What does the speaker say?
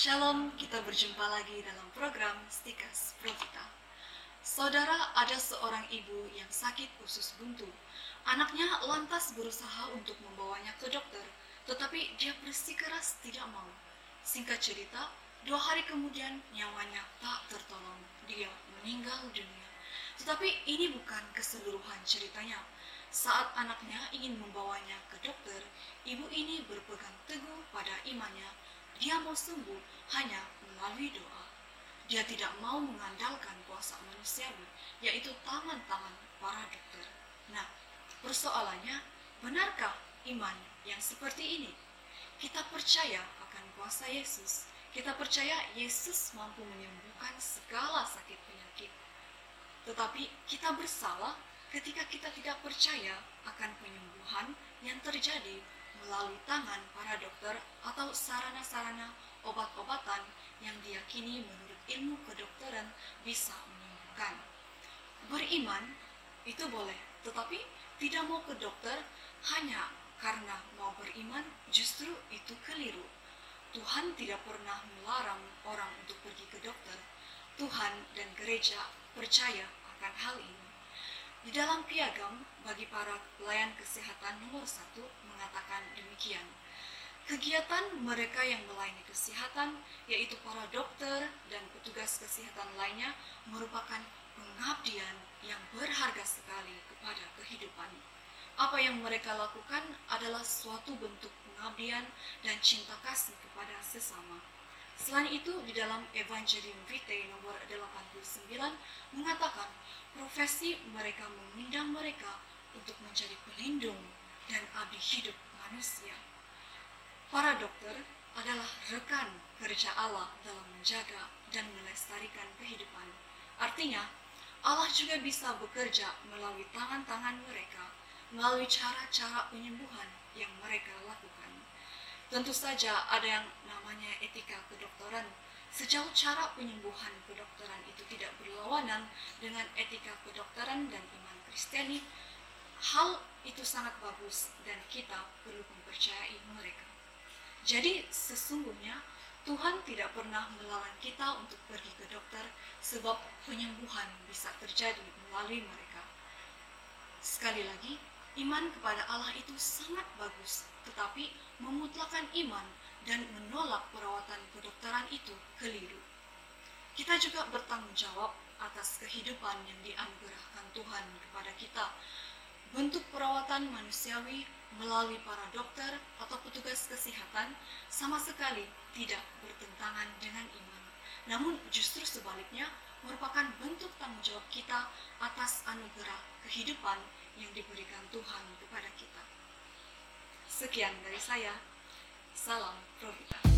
Shalom, kita berjumpa lagi dalam program Stikas Profita. Saudara, ada seorang ibu yang sakit usus buntu. Anaknya lantas berusaha untuk membawanya ke dokter, tetapi dia bersikeras tidak mau. Singkat cerita, dua hari kemudian nyawanya tak tertolong. Dia meninggal dunia. Tetapi ini bukan keseluruhan ceritanya. Saat anaknya ingin membawanya ke dokter, ibu ini berpegang teguh dia mau sembuh hanya melalui doa. Dia tidak mau mengandalkan kuasa manusiawi, yaitu tangan-tangan para dokter. Nah, persoalannya, benarkah iman yang seperti ini? Kita percaya akan kuasa Yesus. Kita percaya Yesus mampu menyembuhkan segala sakit penyakit. Tetapi kita bersalah ketika kita tidak percaya akan penyembuhan yang terjadi melalui tangan para dokter atau sarana-sarana obat-obatan yang diyakini menurut ilmu kedokteran bisa menyembuhkan. Beriman itu boleh, tetapi tidak mau ke dokter hanya karena mau beriman justru itu keliru. Tuhan tidak pernah melarang orang untuk pergi ke dokter. Tuhan dan gereja percaya akan hal ini. Di dalam piagam bagi para pelayan kesehatan nomor satu mengatakan demikian. Kegiatan mereka yang melayani kesehatan, yaitu para dokter dan petugas kesehatan lainnya, merupakan pengabdian yang berharga sekali kepada kehidupan. Apa yang mereka lakukan adalah suatu bentuk pengabdian dan cinta kasih kepada sesama. Selain itu, di dalam Evangelium Vitae nomor 89 mengatakan profesi mereka mengundang mereka untuk menjadi pelindung dan abdi hidup. Para dokter adalah rekan kerja Allah dalam menjaga dan melestarikan kehidupan. Artinya, Allah juga bisa bekerja melalui tangan-tangan mereka, melalui cara-cara penyembuhan yang mereka lakukan. Tentu saja ada yang namanya etika kedokteran. Sejauh cara penyembuhan kedokteran itu tidak berlawanan dengan etika kedokteran dan iman Kristiani, hal itu sangat bagus dan kita perlu mempercayai mereka. Jadi sesungguhnya Tuhan tidak pernah melarang kita untuk pergi ke dokter sebab penyembuhan bisa terjadi melalui mereka. Sekali lagi, Iman kepada Allah itu sangat bagus, tetapi memutlakan iman dan menolak perawatan kedokteran itu keliru. Kita juga bertanggung jawab atas kehidupan yang dianugerahkan Tuhan kepada kita. Bentuk perawatan manusiawi melalui para dokter atau petugas kesehatan sama sekali tidak bertentangan dengan iman. Namun justru sebaliknya merupakan bentuk tanggung jawab kita atas anugerah kehidupan yang diberikan Tuhan kepada kita. Sekian dari saya. Salam Provita.